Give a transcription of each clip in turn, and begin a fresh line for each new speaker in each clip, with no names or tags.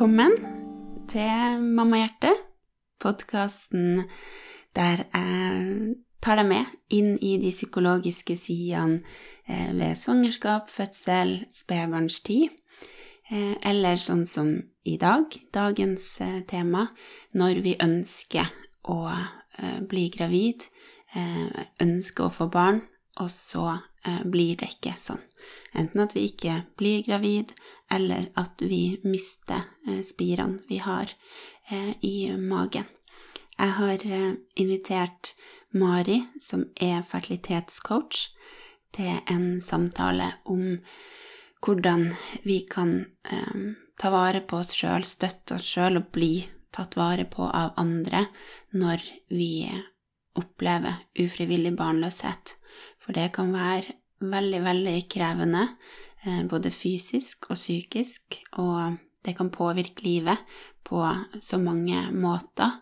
Velkommen til Mamma Hjerte, podkasten der jeg tar deg med inn i de psykologiske sidene eh, ved svangerskap, fødsel, spedbarnstid. Eh, eller sånn som i dag, dagens eh, tema, når vi ønsker å bli gravid, ønsker å få barn, og så blir det ikke sånn. Enten at vi ikke blir gravid, eller at vi mister spirene vi har i magen. Jeg har invitert Mari, som er fertilitetscoach, til en samtale om hvordan vi kan eh, ta vare på oss sjøl, støtte oss sjøl og bli tatt vare på av andre når vi opplever ufrivillig barnløshet. For det kan være veldig, veldig krevende, eh, både fysisk og psykisk, og det kan påvirke livet på så mange måter.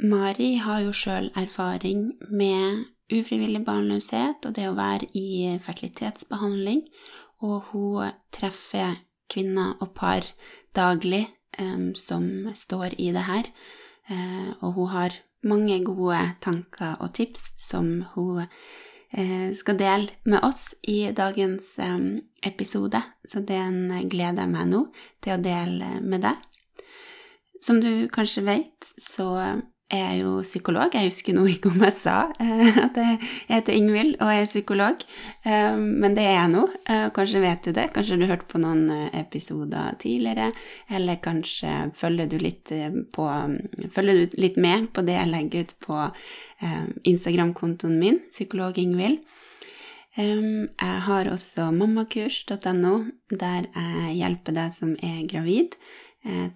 Mari har jo sjøl erfaring med ufrivillig barnløshet og det å være i fertilitetsbehandling, og hun treffer kvinner og par daglig um, som står i det her. Uh, og hun har mange gode tanker og tips som hun skal dele med oss i dagens um, episode, så den gleder jeg meg nå til å dele med deg. Som du kanskje vet, så jeg er jo psykolog. Jeg husker nå ikke om jeg sa eh, at jeg heter Ingvild og er psykolog, eh, men det er jeg nå. Eh, kanskje vet du det, kanskje du har hørt på noen episoder tidligere, eller kanskje følger du litt, på, følger du litt med på det jeg legger ut på Instagram-kontoen min, psykolog-Ingvild. Jeg har også mammakurs.no, der jeg hjelper deg som er gravid,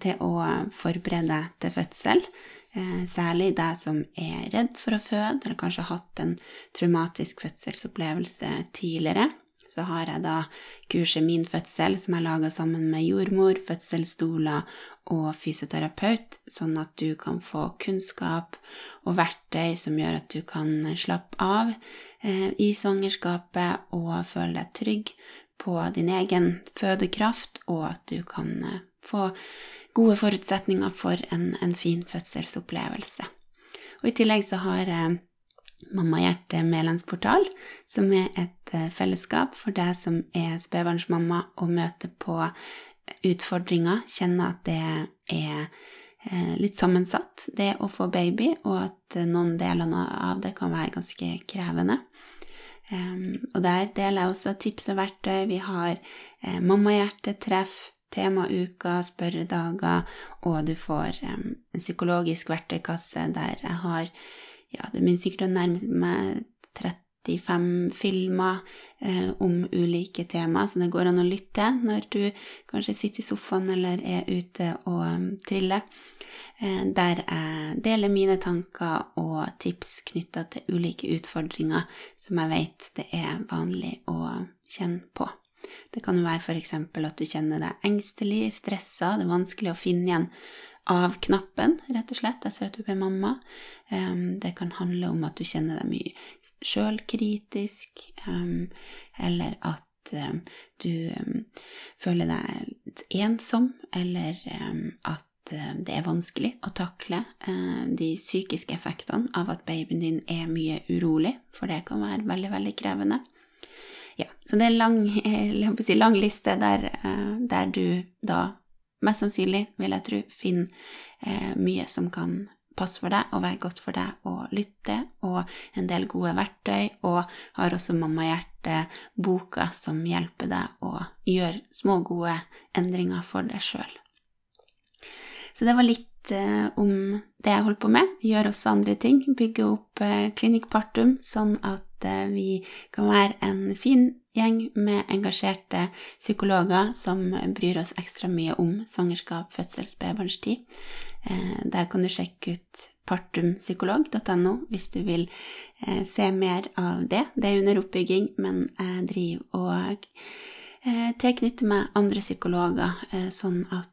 til å forberede deg til fødsel. Eh, særlig deg som er redd for å føde, eller kanskje har hatt en traumatisk fødselsopplevelse tidligere. Så har jeg da kurset Min fødsel, som jeg laga sammen med jordmor, fødselsstoler og fysioterapeut, sånn at du kan få kunnskap og verktøy som gjør at du kan slappe av eh, i svangerskapet og føle deg trygg på din egen fødekraft, og at du kan eh, få gode forutsetninger for en, en fin fødselsopplevelse. Og I tillegg så har Mamma Hjerte medlemsportal, som er et eh, fellesskap for deg som er spedbarnsmamma og møter på utfordringer, kjenner at det er eh, litt sammensatt, det å få baby, og at noen deler av det kan være ganske krevende. Um, og der deler jeg også tips og verktøy. Vi har eh, mammahjertetreff, temauker, spørredager, og du får um, en psykologisk verktøykasse der jeg har ja, det begynner sikkert å nærme meg 35 filmer eh, om ulike tema, så det går an å lytte når du kanskje sitter i sofaen eller er ute og um, triller. Eh, der jeg deler mine tanker og tips knytta til ulike utfordringer som jeg vet det er vanlig å kjenne på. Det kan jo være f.eks. at du kjenner deg engstelig, stressa, det er vanskelig å finne igjen av knappen, rett og slett. etter at du ble mamma. Det kan handle om at du kjenner deg mye sjølkritisk, eller at du føler deg ensom, eller at det er vanskelig å takle de psykiske effektene av at babyen din er mye urolig, for det kan være veldig, veldig krevende. Ja, så det er en lang, si, lang liste der, eh, der, du da mest sannsynlig, vil jeg tro, finner eh, mye som kan passe for deg og være godt for deg å lytte, og en del gode verktøy, og har også Mammahjerte-boka som hjelper deg å gjøre små, gode endringer for deg sjøl. Så det var litt om det jeg holder på med. Vi gjør også andre ting. Bygge opp eh, Klinikk Partum, sånn at Eh, vi kan være en fin gjeng med engasjerte psykologer som bryr oss ekstra mye om svangerskap, fødsel, spedbarnstid. Eh, der kan du sjekke ut partumpsykolog.no hvis du vil eh, se mer av det. Det er under oppbygging, men jeg driver og tilknytter meg andre psykologer, sånn at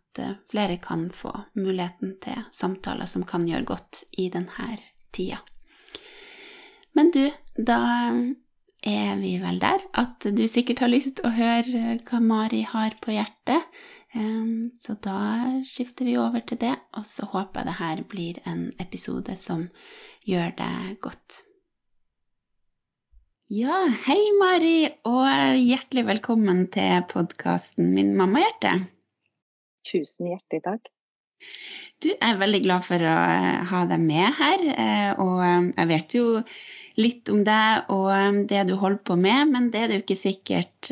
flere kan få muligheten til samtaler som kan gjøre godt i denne tida. Men du, da er vi vel der at du sikkert har lyst til å høre hva Mari har på hjertet. Um, så da skifter vi over til det, og så håper jeg det her blir en episode som gjør det godt. Ja, hei Mari, og hjertelig velkommen til podkasten Min mammahjerte.
Tusen hjertelig takk.
Du, jeg er veldig glad for å eh, ha deg med her. Eh, og eh, jeg vet jo litt om deg og det du holder på med, men det er det jo ikke sikkert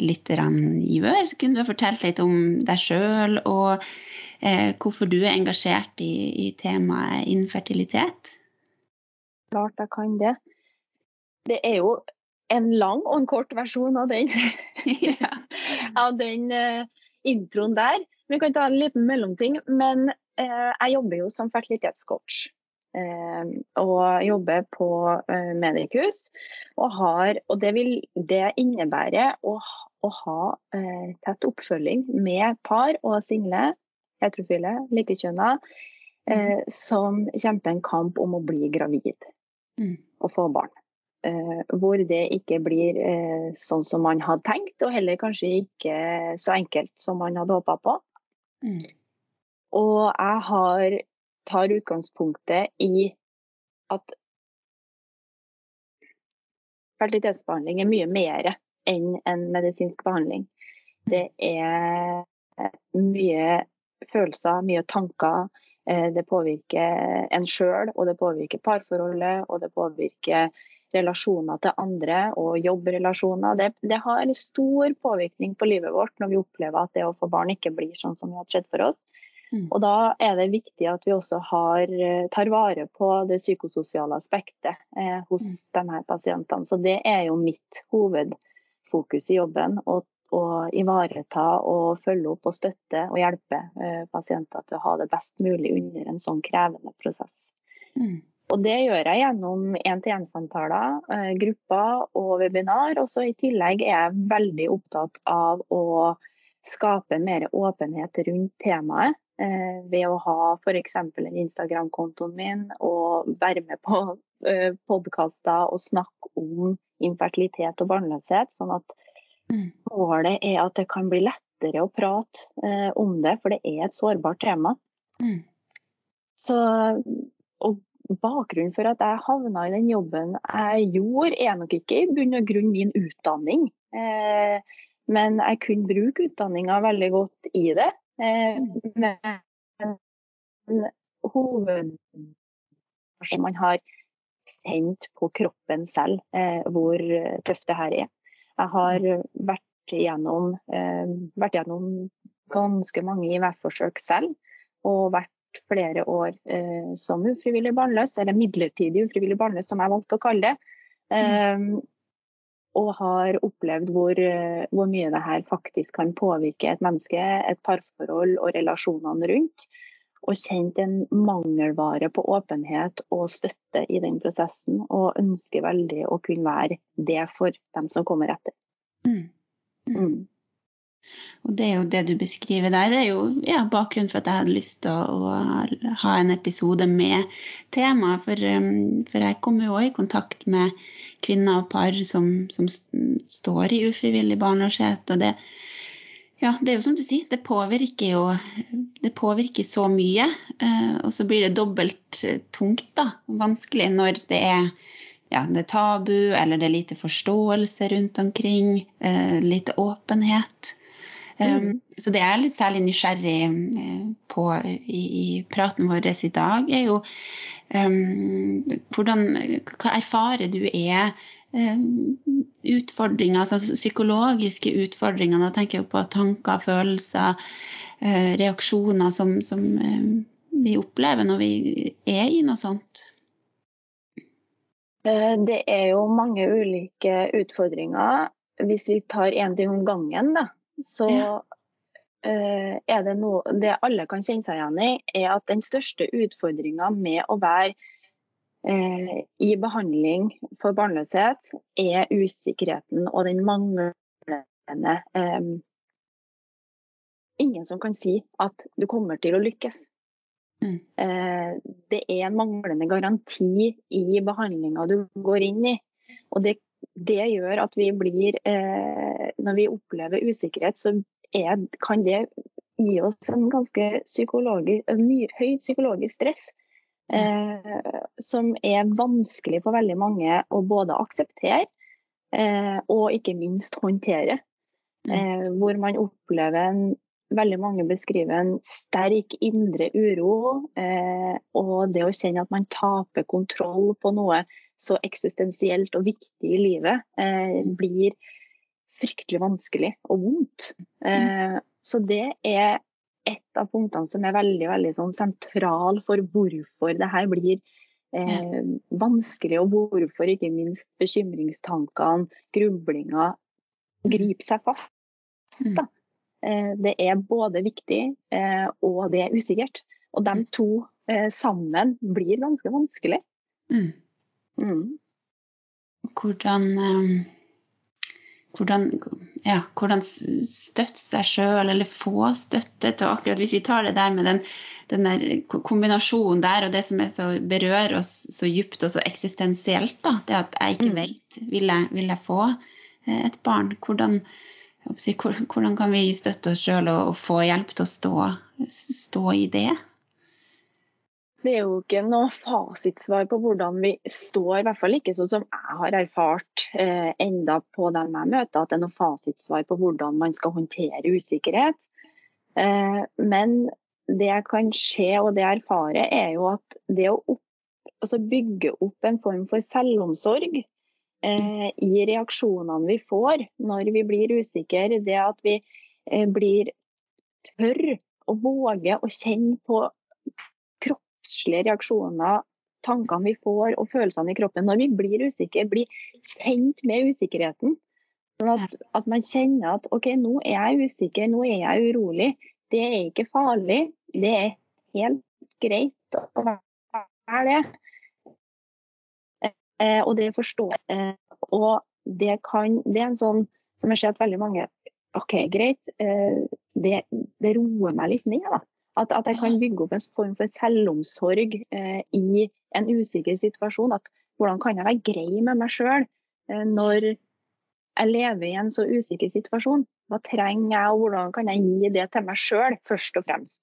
lytterne gjør. Så kunne du ha fortalt litt om deg sjøl og hvorfor du er engasjert i, i temaet infertilitet?
Klart jeg kan det. Det er jo en lang og en kort versjon av den, ja. av den introen der. Vi kan ta en liten mellomting. Men eh, jeg jobber jo som fertilitetscoach. Eh, og jobber på eh, medikus. Og, har, og det, vil, det innebærer å, å ha eh, tett oppfølging med par og single, heterofile, likekjønna, mm. som kjemper en kamp om å bli gravid mm. og få barn. Uh, hvor det ikke blir uh, sånn som man hadde tenkt, og heller kanskje ikke så enkelt som man hadde håpa på. Mm. Og jeg har, tar utgangspunktet i at fertilitetsbehandling er mye mer enn en medisinsk behandling. Det er mye følelser, mye tanker. Eh, det påvirker en sjøl, og det påvirker parforholdet, og det påvirker relasjoner til andre og jobbrelasjoner. Det, det, har en stor påvirkning på livet vårt når vi opplever at det å få barn ikke blir sånn som vi hadde sett for oss. Mm. Og Da er det viktig at vi også har, tar vare på det psykososiale aspektet eh, hos mm. denne pasientene. Så Det er jo mitt hovedfokus i jobben. Å, å ivareta og følge opp og støtte og hjelpe eh, pasienter til å ha det best mulig under en sånn krevende prosess. Mm. Og det gjør jeg gjennom én-til-én-samtaler, eh, grupper og webinar. Og så i tillegg er jeg veldig opptatt av å skape mer åpenhet rundt temaet. Eh, ved å ha f.eks. en Instagram-kontoen min og være med på eh, podkaster og snakke om infertilitet og barnløshet. Sånn at mm. målet er at det kan bli lettere å prate om det, for det er et sårbart tema. Mm. Så og bakgrunnen for at jeg havna i den jobben jeg gjorde, er nok ikke i bunn og grunn min utdanning. Eh, men jeg kunne bruke utdanninga veldig godt i det. Eh, men hoved man har kjent på kroppen selv eh, hvor tøft det her er. Jeg har vært gjennom, eh, vært gjennom ganske mange IVF-forsøk selv, og vært flere år eh, som ufrivillig barnløs, eller midlertidig ufrivillig barnløs, som jeg valgte å kalle det. Eh, og har opplevd hvor, eh, hvor, mye det her faktisk kan påvirke et menneske, et parforhold og relasjonene rundt. Og kjent en mangelvare på åpenhet og støtte i den prosessen. Og ønsker veldig å kunne være det for dem som kommer etter. Mm.
Mm. Og det er jo det du beskriver der, det er jo ja, bakgrunnen for at jeg hadde lyst til å, å ha en episode med temaet. For, um, for, jeg kommer jo òg i kontakt med kvinner og par som, som står i ufrivillig barnløshet. Og det, ja, det er jo som du sier, det påvirker jo det påvirker så mye. Uh, og så blir det dobbelt tungt, da. Vanskelig når det er ja, det er tabu, eller det er lite forståelse rundt omkring, Eh, lite åpenhet. Um, så det jeg er litt særlig nysgjerrig eh, på i, i praten vår i dag, er jo um, hvordan, hva erfarer du er um, utfordringer, altså psykologiske utfordringer. Da tenker jeg på tanker, følelser, uh, reaksjoner som, som um, vi opplever når vi er i noe sånt.
Det er jo mange ulike utfordringer. Hvis vi tar én ting om gangen, da, så ja. uh, er det noe Det alle kan kjenne seg igjen i, er at den største utfordringa med å være uh, i behandling for barnløshet, er usikkerheten og den manglende um, Ingen som kan si at du kommer til å lykkes. Mm. Uh, det er en manglende garanti i behandlinga du går inn i. Og det det gjør at vi blir eh, Når vi opplever usikkerhet, så er, kan det gi oss en ganske psykologisk, mye, høyt psykologisk stress. Eh, som er vanskelig for veldig mange å både akseptere eh, og ikke minst håndtere. Eh, hvor man opplever en veldig mange beskriver en sterk indre uro. Eh, og det å kjenne at man taper kontroll på noe så eksistensielt og viktig i livet, eh, blir fryktelig vanskelig og vondt. Eh, så det er et av punktene som er veldig, veldig sånn sentral for hvorfor det her blir eh, vanskelig, og hvorfor ikke minst bekymringstankene, grublinga, griper seg fast. Da. Eh, det er både viktig eh, og det er usikkert. Og de to eh, sammen blir ganske vanskelig. Mm.
Mm. Hvordan, hvordan, ja, hvordan støtte seg sjøl, eller få støtte til akkurat Hvis vi tar det der med den, den der kombinasjonen der, og det som så berører oss så djupt og så eksistensielt, da, det at jeg ikke mm. vet vil jeg, vil jeg få et barn. Hvordan, hvordan kan vi støtte oss sjøl og, få hjelp til å stå, stå, i det?
Det er jo ikke noe fasitsvar på hvordan vi står, i hvert fall ikke sånn som jeg har erfart eh, enda på den jeg møter, at det er noe fasitsvar på hvordan man skal håndtere usikkerhet. Eh, men det jeg kan se og det jeg erfarer, er jo at det å opp, altså bygge opp en form for selvomsorg i reaksjonene vi får når vi blir usikre. Det at vi eh, blir tørr og våger å kjenne på kroppslige reaksjoner, tankene vi får og følelsene i kroppen når vi blir usikre. Blir kjent med usikkerheten. Sånn at, at, man kjenner at OK, nå er jeg usikker, nå er jeg urolig. Det er ikke farlig. Det er helt greit å være det. Eh, og det forstår jeg. Og det kan Det er en sånn som jeg ser at veldig mange OK, greit. Eh, det, det roer meg litt ned, da. At, at, jeg kan bygge opp en form for selvomsorg eh, i en usikker situasjon. At hvordan kan jeg være grei med meg sjøl når jeg lever i en så usikker situasjon? Hva trenger jeg, og hvordan kan jeg gi det til meg sjøl, først og fremst?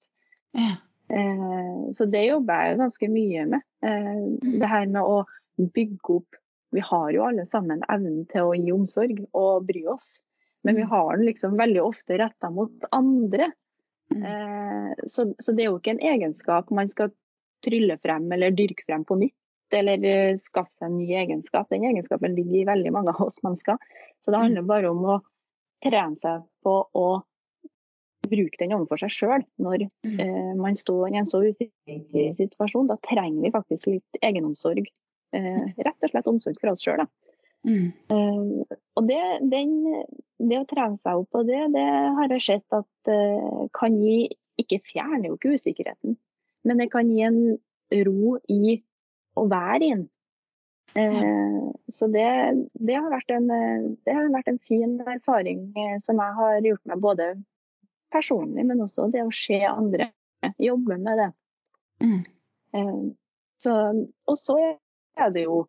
Ja. Eh, så det jobber jeg ganske mye med. Eh, mm. det her med å bygge opp Vi har jo alle sammen evnen til å gi omsorg og bry oss, men vi mm. har den liksom veldig ofte retta mot andre. Mm. Eh, så, så, det er jo ikke en egenskap man skal trylle frem eller dyrke frem på nytt. Eller uh, skaffe seg en ny egenskap. Den egenskapen ligger i veldig mange av oss mennesker. Så det mm. handler bare om å trene seg på å bruke den overfor seg sjøl når eh, man står i en så usikker situasjon. Da trenger vi faktisk litt egenomsorg Eh, rett og slett omsorg for oss sjøl. Mm. Uh, og det, den, det, å trene seg opp på det, det har jeg sett at uh, kan gi Ikke fjerner jo ikke usikkerheten, men det kan gi en ro i å være inn. Uh, så det, det, har vært en, det har vært en fin erfaring som jeg har gjort meg både personlig, men også det å se andre jobbe med det. Mm. Så, og så er det jo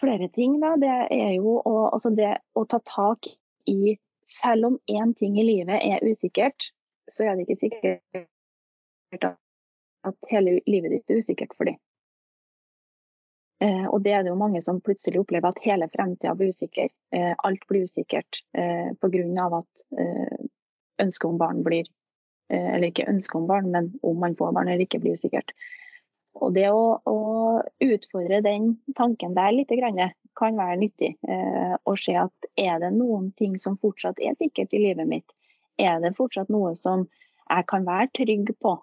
flere ting. Da. Det er jo å, altså det å ta tak i Selv om én ting i livet er usikkert, så er det ikke sikkert at hele livet ditt er usikkert for dem. Eh, og det er det jo mange som plutselig opplever at hele fremtida blir usikker. Eh, alt blir usikkert eh, pga. at eh, ønsket om barn blir eh, Eller ikke ønsket om barn, men om man får barn eller ikke, blir usikkert. Og det å, å, utfordre den tanken der litt kan være nyttig. Eh, å se at er det noen ting som fortsatt er sikkert i livet mitt? Er det fortsatt noe som jeg kan være trygg på?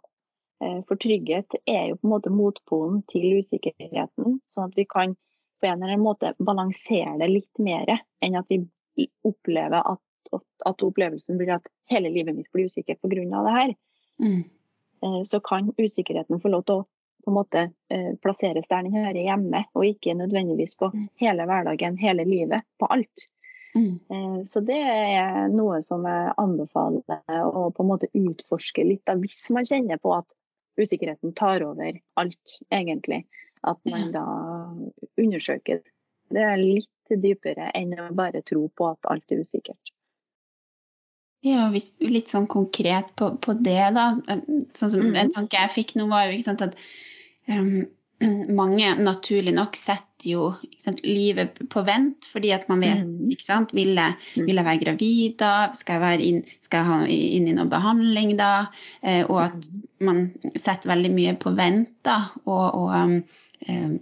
Eh, for trygghet er jo på en måte motpolen til usikkerheten. Sånn at vi kan på en eller annen måte balansere det litt mer enn at vi opplever at, at opplevelsen blir at hele livet mitt blir usikkert pga. det her. Mm. Eh, så kan usikkerheten få lov til å på en måte eh, plasseres der den hører hjemme, og ikke nødvendigvis på mm. hele hverdagen, hele livet, på alt. Mm. Eh, så det er noe som jeg anbefaler å på en måte utforske litt av hvis man kjenner på at usikkerheten tar over alt, egentlig. At man da undersøker det er litt dypere enn å bare tro på at alt er usikkert.
Ja, hvis, litt sånn konkret på, på det, da. Sånn som, mm. En tanke jeg fikk nå, var jo ikke sant, at um, mange naturlig nok setter jo sant, livet på vent fordi at man vet mm. ikke sant, Vil jeg, mm. vil jeg være gravid da? Skal jeg, være inn, skal jeg ha inn i noe behandling da? Eh, og at mm. man setter veldig mye på vent da. Og, og um,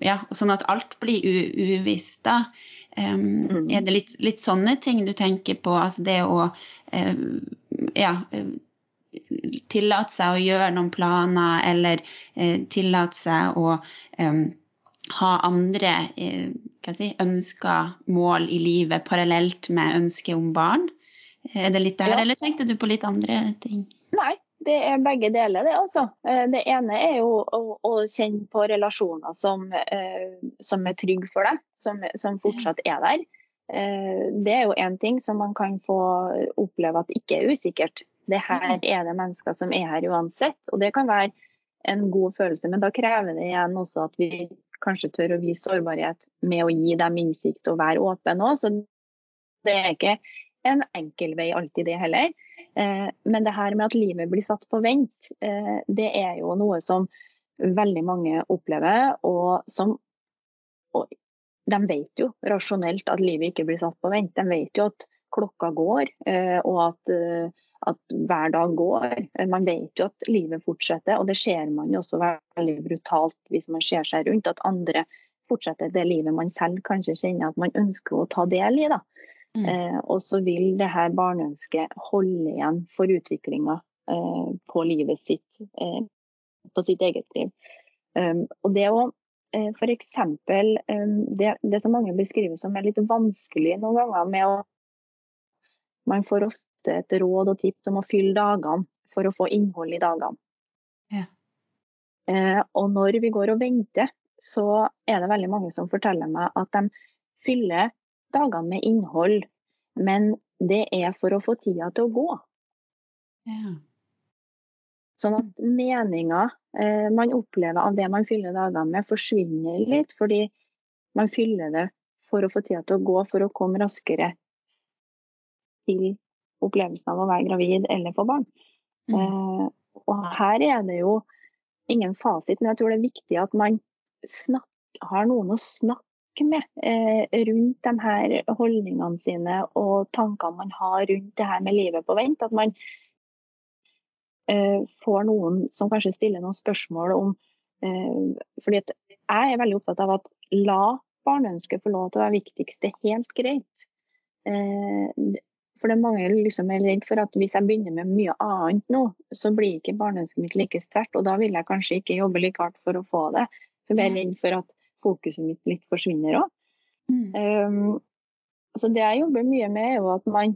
ja, sånn at alt blir uvisst da. Um, er det litt, litt, sånne ting du tenker på? Altså det å uh, ja, tillate seg å gjøre noen planer, eller eh, tillate seg å eh, ha andre eh, si, ønsker, mål i livet parallelt med ønsket om barn. Er det litt der, ja. eller tenkte du på litt andre ting?
Nei, det er begge deler, det altså. Eh, det ene er jo å, å kjenne på relasjoner som, eh, som er trygge for deg, som, som, fortsatt er der. Eh, det er jo én ting som man kan få oppleve at ikke er usikkert. Det her mm. er det mennesker som er her uansett. Og det kan være en god følelse, men da krever det igjen også at vi kanskje tør å vise sårbarhet med å gi dem innsikt og være åpen òg. Så det er ikke en enkel vei alltid, det heller. Eh, men det her med at livet blir satt på vent, eh, det er jo noe som veldig mange opplever, og som og de vet jo rasjonelt at livet ikke blir satt på vent. De vet jo at klokka går, eh, og at at hver dag går. Man vet jo at livet fortsetter, og det ser man jo også veldig brutalt hvis man ser seg rundt. At andre fortsetter det livet man selv kanskje kjenner at man ønsker å ta del i. da. Mm. Eh, og så vil det her barneønsket holde igjen for utviklinga eh, på livet sitt, eh, på sitt eget liv. Um, og det å for f.eks. Um, det, det som mange beskriver som er litt vanskelig noen ganger med å Man får ofte et råd og tips om å fylle dagene for å få innhold i dagene. Ja. Eh, og når vi går og venter, så er det veldig mange som forteller meg at de fyller dagene med innhold, men det er for å få tida til å gå. Ja. Sånn at meninga eh, man opplever av det man fyller dagene med, forsvinner litt, fordi man fyller det for å få tida til å gå, for å komme raskere til opplevelsen av å være gravid eller få barn. Mm. Eh, og her er det jo ingen fasit, men jeg tror det er viktig at man snakker, har noen å snakke med eh, rundt de her holdningene sine og tankene man har rundt det her med livet på vent. At man eh, får noen som kanskje stiller noen spørsmål om eh, fordi jeg er veldig opptatt av at la barneønsket få lov til å være viktigst. Det er helt greit. Eh, for det er mange liksom er redd for at hvis jeg begynner med mye annet nå, så blir ikke barneønsket mitt like sterkt. Og da vil jeg kanskje ikke jobbe like hardt for å få det. Så jeg er redd for at fokuset mitt litt forsvinner òg. Mm. Um, så det jeg jobber mye med, er jo at man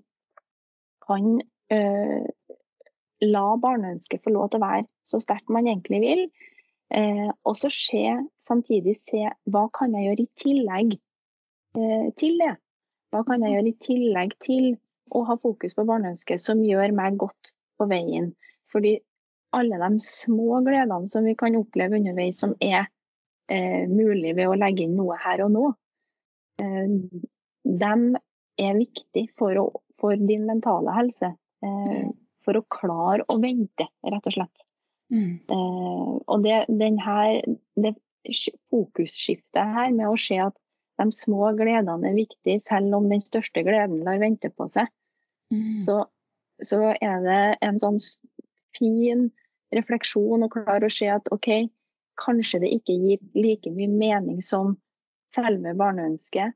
kan uh, la barneønsket få lov til å være så sterkt man egentlig vil. Uh, og så se, samtidig se hva kan jeg gjøre i tillegg uh, til det. Hva kan jeg gjøre i tillegg til å ha fokus på barneønsket som gjør meg godt på veien. Fordi alle de små gledene som vi kan oppleve underveis, som er eh, mulig ved å legge inn noe her og nå, eh, de er viktig for, å, for din mentale helse. Eh, for å klare å vente, rett og slett. Mm. Eh, og det, her, det fokusskiftet her med å se at de små gledene er viktige, selv om den største gleden lar vente på seg. Mm. Så, så, er det en sånn fin refleksjon å klare å se at OK, kanskje det ikke gir like mye mening som selve barneønsket,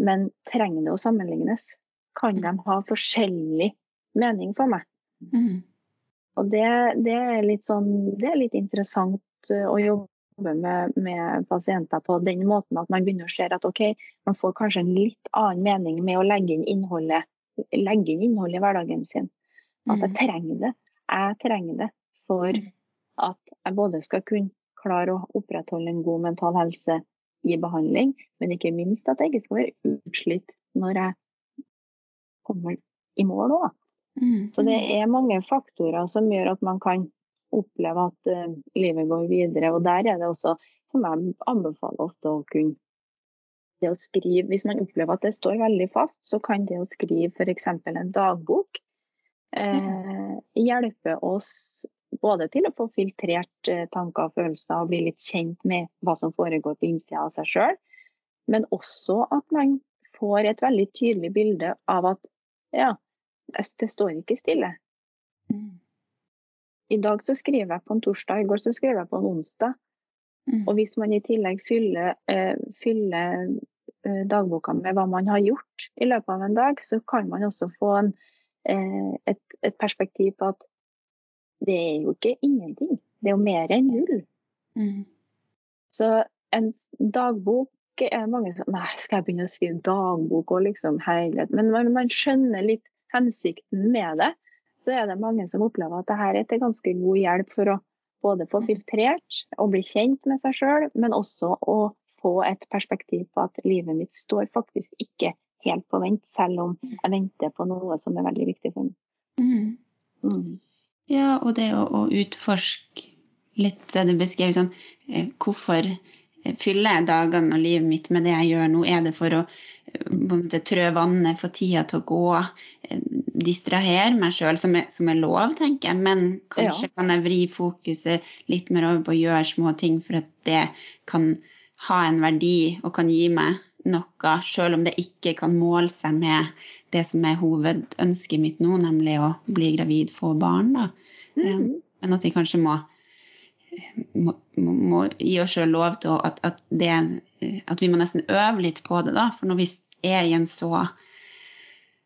men trenger det å sammenlignes? Kan de ha forskjellig mening for meg? Mm. Og det, det, er litt sånn, det er litt interessant eh, å jobbe jobbe med, med, pasienter på den måten at man begynner å se at okay, man får kanskje en litt annen mening med å legge inn innholdet, legge inn innholdet i hverdagen sin. At jeg mm. trenger det. Jeg trenger det for mm. at jeg både skal kunne klare å opprettholde en god mental helse i behandling, men ikke minst at jeg ikke skal være utslitt når jeg kommer i mål òg. Mm. Så det er mange faktorer som gjør at man kan oppleve at uh, livet går videre. Og der er det også, som jeg anbefaler ofte å kunne det å skrive, Hvis man opplever at det står veldig fast, så kan det å skrive f.eks. en dagbok eh, hjelpe oss både til å få filtrert eh, tanker og følelser og bli litt kjent med hva som foregår på innsida av seg sjøl, men også at man får et veldig tydelig bilde av at ja, det står ikke stille. Mm. I dag så skriver jeg på en torsdag, i går så skrev jeg på en onsdag. Mm. Og hvis man i tillegg fyller, eh, fyller eh, dagboka med hva man har gjort i løpet av en dag, så kan man også få en, eh, et, et, perspektiv på at det er jo ikke ingenting. Det er jo mer enn null. Mm. Så en dagbok er mange som Nei, skal jeg begynne å skrive dagbok og liksom hele Men når man skjønner litt hensikten med det, så er det mange som opplever at dette er til ganske god hjelp for å både få filtrert og bli kjent med seg sjøl, men også å få et perspektiv på at livet mitt står faktisk ikke helt på vent, selv om jeg venter på noe som er veldig viktig for meg. Mm.
Mm. Ja, og det å, å, utforske litt det du beskrev, sånn eh, hvorfor fyller jeg dagene og livet mitt med det jeg gjør nå? Er det for å måte, trø vannet, få tida til å gå, eh, distrahere meg sjøl, som, som, er lov, tenker jeg. Men kanskje ja. kan jeg vri fokuset litt mer over på å gjøre små ting for at det kan ha en verdi og kan gi meg noe, sjøl om det ikke kan måle seg med det som er hovedønsket mitt nå, nemlig å bli gravid, få barn. Da. Mm. Men at vi kanskje må må, må, gi oss sjøl lov til at, at, det, at, vi må nesten øve litt på det. da, For når vi er i en så,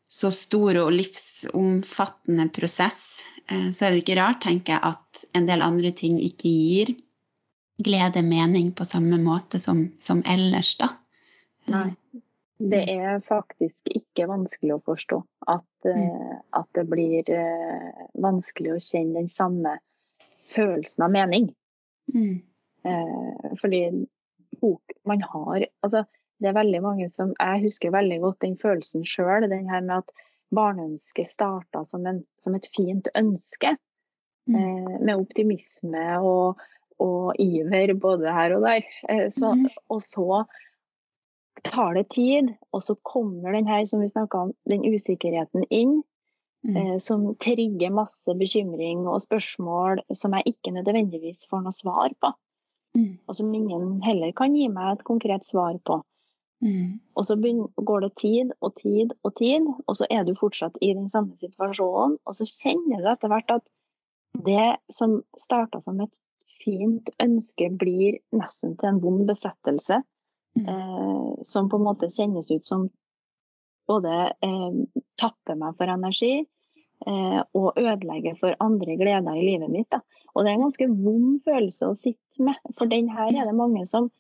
så stor og livsomfattende prosess, eh, så er det ikke rart, tenker jeg, at en del andre ting ikke gir glede, mening, på samme måte som, som ellers, da.
Nei. Det er faktisk ikke vanskelig å forstå at, mm. Eh, at det blir eh, vanskelig å kjenne den samme følelsen av mening. Mm. Eh, fordi bok man har Altså, det er veldig mange som Jeg husker veldig godt den følelsen sjøl, den her med at barneønsket starta som, som, et fint ønske. Mm. Eh, med optimisme og, og, iver både her og der. Eh, så, mm. Og så tar det tid, og så kommer den her, som vi om, den usikkerheten inn. Mm. Eh, som trigger masse bekymring og spørsmål som jeg ikke nødvendigvis får noe svar på. Mm. Og som ingen heller kan gi meg et konkret svar på. Mm. Og så går det tid og tid og tid, og så er du fortsatt i den samme situasjonen. Og så kjenner du etter hvert at det som starta som et fint ønske, blir nesten til en vond besettelse. Mm. Eh, som på en måte kjennes ut som både eh, tapper meg for energi eh, og ødelegger for andre gleder i livet mitt. Da. Og det er en ganske vond følelse å sitte med, for den her er det mange som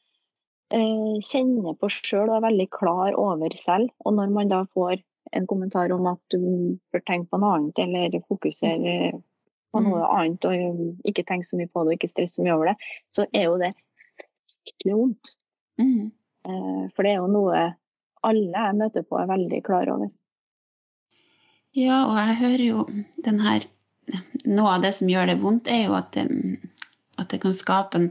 eh, kjenner på sjøl og er veldig klar over selv. Og når man da får en kommentar om at du bør tenke på noe annet, eller fokusere på noe mm. annet, og ikke tenke så mye på det og ikke stresse så mye over det, så er jo det fryktelig vondt. Mm. Eh, for det er jo noe alle jeg møter på, er veldig klar over.
Ja, og jeg hører jo den her Noe av det som gjør det vondt, er jo at det, at det kan skape en,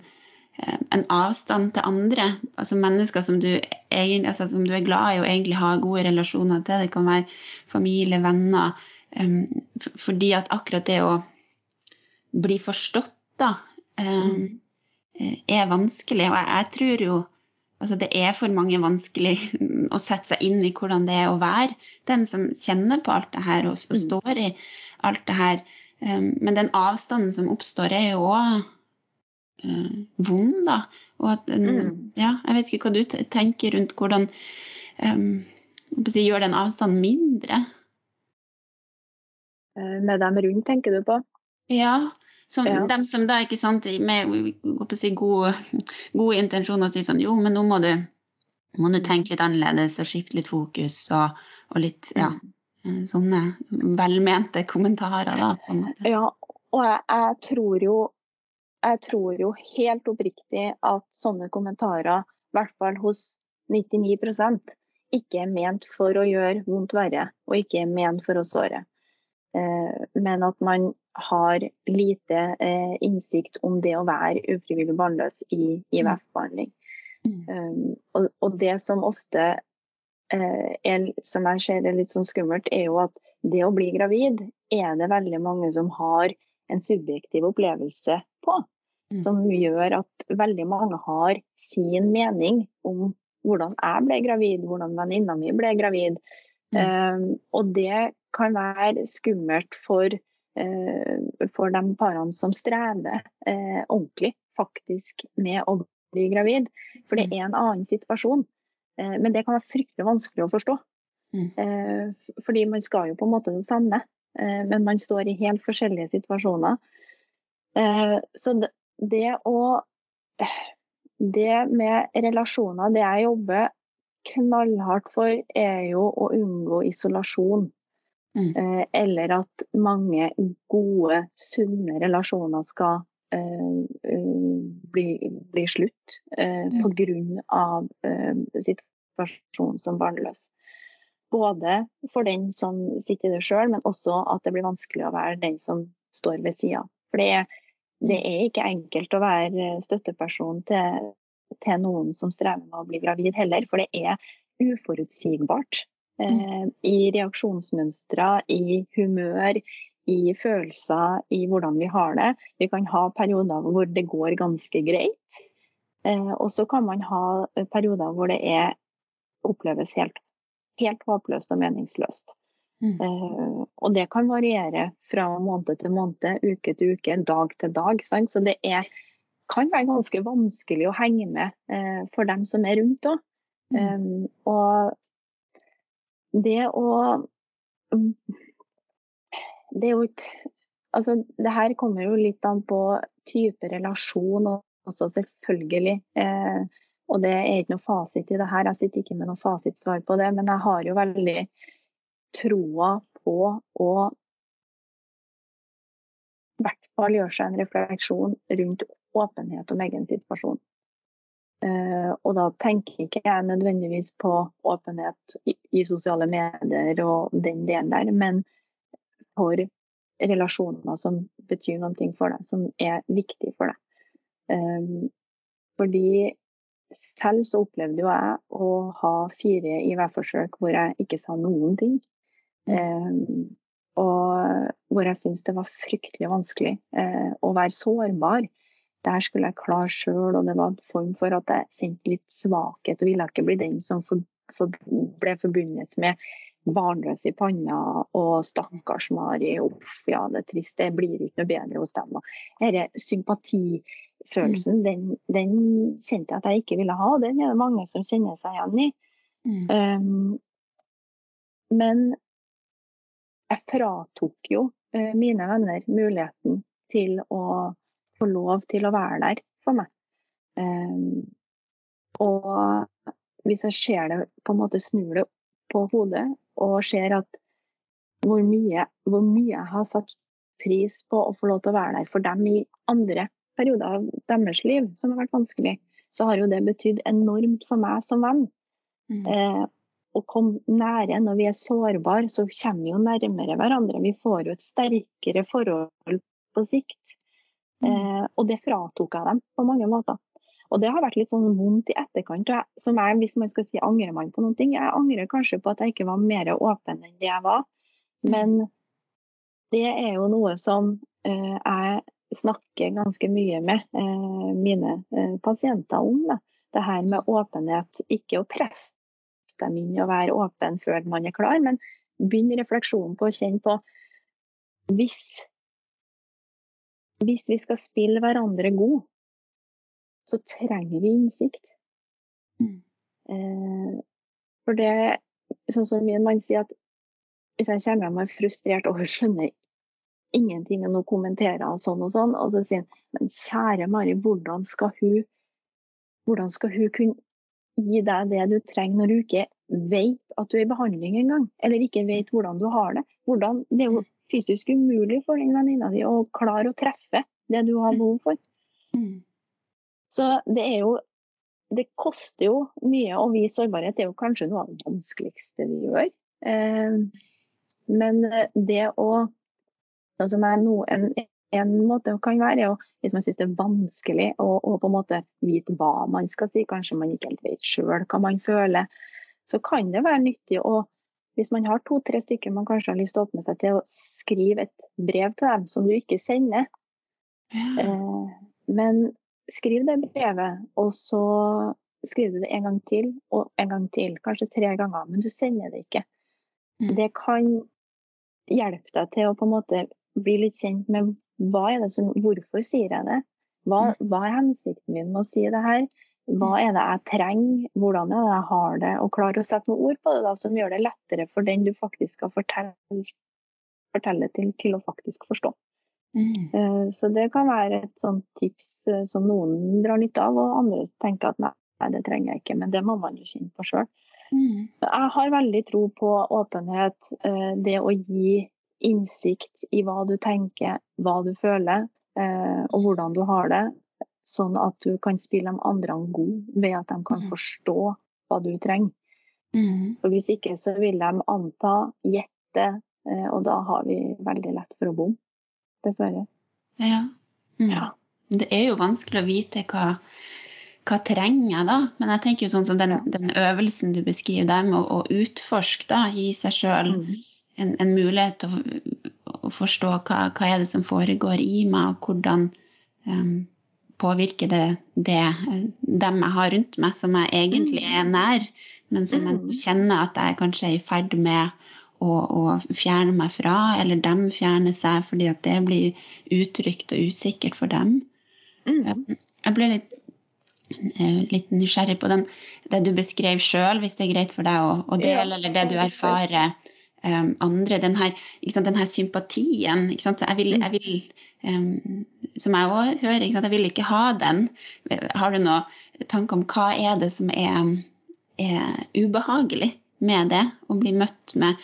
en, avstand til andre. Altså mennesker som du, egentlig, altså som du, er glad i og egentlig har gode relasjoner til. Det kan være familie, venner. Um, fordi at akkurat det å bli forstått, da, um, er vanskelig. Og jeg, jeg tror jo Altså, det er for mange vanskelig å sette seg inn i hvordan det er å være den som kjenner på alt det her og, og mm. står i alt det her. Um, men den avstanden som oppstår, er jo òg uh, vond, da. Og at den, mm. Ja, jeg vet ikke hva du tenker rundt hvordan um, si, gjør den avstanden mindre?
Eh, med dem rundt, tenker du på?
Ja. Som, ja. Dem som da, ikke sant, med si, gode, gode intensjoner sier sånn Jo, men nå må du, må du tenke litt annerledes og skifte litt fokus og, og litt Ja. Mm. Eh, sånne velmente kommentarer, da. på en måte.
Ja, og jeg, jeg, tror jo jeg tror jo helt oppriktig at sånne kommentarer, i hvert fall hos 99 ikke er ment for å gjøre vondt verre, og ikke er ment for å såre. Eh, men at man har lite eh, innsikt om det å være ufrivillig barnløs i IVF-behandling. Mm. Um, og, og, det som ofte eh, er, som jeg ser er litt sånn skummelt, er jo at det å bli gravid er det veldig mange som har en subjektiv opplevelse på. Mm. Som gjør at veldig mange har sin mening om hvordan jeg ble gravid, hvordan venninna mi ble gravid. Mm. Um, og det kan være skummelt for, uh, for de parene som strever uh, ordentlig faktisk med å bli gravid. For det er en annen situasjon. Uh, men det kan være fryktelig vanskelig å forstå. Mm. fordi man skal jo på en måte det samme. Eh, men man står i helt forskjellige situasjoner. Eh, så det å Det med relasjoner, det jeg jobber knallhardt for, er jo å unngå isolasjon. Mm. Eh, eller at mange gode, sunne relasjoner skal bli, bli slutt mm. pga. Uh, situasjonen som barnløs. Både for den som sitter i det sjøl, men også at det blir vanskelig å være den som står ved sida. For det er, det er, ikke enkelt å være støtteperson til, til, noen som strever med å bli gravid heller, for det er uforutsigbart. Eh, I reaksjonsmønstre, i humør, i følelser, i hvordan vi har det. Vi kan ha perioder hvor det går ganske greit. Eh, og så kan man ha perioder hvor det er, oppleves helt helt håpløst og meningsløst. Mm. Uh, og det kan variere fra måned til måned, uke til uke, dag til dag. Sant? Så det er, kan være ganske vanskelig å henge med uh, for dem som er rundt òg. Mm. Um, og det å Det er jo ikke Altså, det her kommer jo litt an på type relasjon også, selvfølgelig. Eh, og det er ikke noe fasit i det her. Jeg sitter ikke med noe fasitsvar på det, men jeg har jo veldig troa på å i hvert fall gjøre seg en refleksjon rundt åpenhet om egen situasjon. Uh, og da tenker ikke jeg nødvendigvis på åpenhet i, i, sosiale medier og den delen der, men for relasjoner som betyr noe for deg, som er viktig for deg. Um, fordi selv så opplevde jo jeg å ha fire IV-forsøk hvor jeg ikke sa noen ting. Eh, og hvor jeg syntes det var fryktelig vanskelig eh, å være sårbar. Der skulle jeg klare sjøl, og det var en form for at jeg kjente litt svakhet og ville ikke bli den som for, for, ble forbundet med barnløs i panna og 'stakkars Mari', uff ja, det er trist, det blir ikke noe bedre hos dem. Denne sympatifølelsen, mm. den, den, kjente jeg at jeg ikke ville ha, og den er det mange som kjenner seg igjen i. Mm. Um, men jeg fratok jo uh, mine venner muligheten til å få lov til å være der for meg. Um, og hvis jeg ser det, på en måte snur det på hodet og ser at hvor mye, hvor mye, jeg har satt pris på å få lov til å være der for dem i andre perioder av deres liv som har vært vanskelig, så har jo det betydd enormt for meg som venn. Mm. Eh, å komme nære når vi er sårbare, så kommer vi jo nærmere hverandre. Vi får jo et sterkere forhold på sikt. Mm. Eh, og det fratok jeg dem på mange måter. Og det har vært litt sånn vondt i etterkant. som jeg, hvis man skal si angrer man på noen ting, jeg angrer kanskje på at jeg ikke var mer åpen enn det jeg var. Men det er jo noe som eh, jeg snakker ganske mye med eh, mine uh, pasienter om. Da. Det her med åpenhet. Ikke å presse dem inn å være åpen før man er klar, men begynn refleksjonen på å kjenne på hvis, hvis vi skal spille hverandre god, så trenger vi innsikt. Mm. Eh, for det sånn som min mann sier at hvis jeg kommer hjem og er frustrert og skjønner ingenting og nå kommenterer han sånn og sånn, og så sier han men kjære Mari, hvordan skal hun hvordan skal hun kunne gi deg det du trenger når du ikke vet at du er i behandling engang, eller ikke vet hvordan du har det? Hvordan, det er jo fysisk umulig for den venninna di å klare å treffe det du har behov for. Mm. Så det er jo Det koster jo mye å vise sårbarhet. Det er jo kanskje noe av det vanskeligste vi gjør. Eh, men det å Sånn som er noe, en, en måte kan være, er hvis man syns det er vanskelig å, å, på en måte vite hva man skal si, kanskje man ikke helt vet sjøl hva man føler, så kan det være nyttig å hvis man har to-tre stykker man kanskje har lyst til å åpne seg til, å skrive et brev til dem som du ikke sender.
Ja.
Eh, men skriv det brevet, og så skriver du det en gang til og en gang til. Kanskje tre ganger, men du sender det ikke.
Mm.
Det kan hjelpe deg til å på en måte bli litt kjent med hva er det som, hvorfor sier jeg det? Hva, hva er hensikten min med å si det her? Hva er det jeg trenger? Hvordan er det jeg har det? Og klare å sette noen ord på det da, som gjør det lettere for den du faktisk skal fortelle, fortelle til, til å faktisk forstå.
Mm.
Eh, Så det kan være et sånt tips eh, som noen drar nytte av, og andre tenker at nei, det trenger jeg ikke, men det må man jo kjenne på sjøl.
Mm.
Jeg har veldig tro på åpenhet, eh, det å gi innsikt i hva du tenker, hva du føler, og hvordan du har det, sånn at du kan spille de andre god ved at de kan
Mm.
forstå hva du trenger.
Mm.
For Hvis ikke så vil de anta, gjette, eh, og da har vi veldig lett for å bomme. Dessverre.
Ja. Mm.
Ja.
Det er jo vanskelig å vite hva, hva trenger jeg da, men jeg tenker jo sånn som den, den øvelsen du beskriver der med å, å utforske da, i seg sjøl
Mm.
en, en mulighet til å, å forstå hva, hva er det som foregår i meg, og hvordan em, påvirker det, det dem jeg har rundt meg, som jeg egentlig er nær, men som jeg
Mm.
kjenner at jeg kanskje er i ferd med å, å fjerne meg fra, eller dem fjerner seg fordi at det blir utrygt og usikkert for dem.
Mm.
Jeg ble litt, eh, litt nysgjerrig på den, det du beskrev sjøl, hvis det er greit for deg å, å dele,
Ja,
eller det du erfarer um, andre. Den her, den her sympatien. Jeg vil, jeg vil um, som jeg òg hører, jeg vil ikke ha den. Har du noen tanke om hva er det som er, er ubehagelig med det? Å bli møtt med,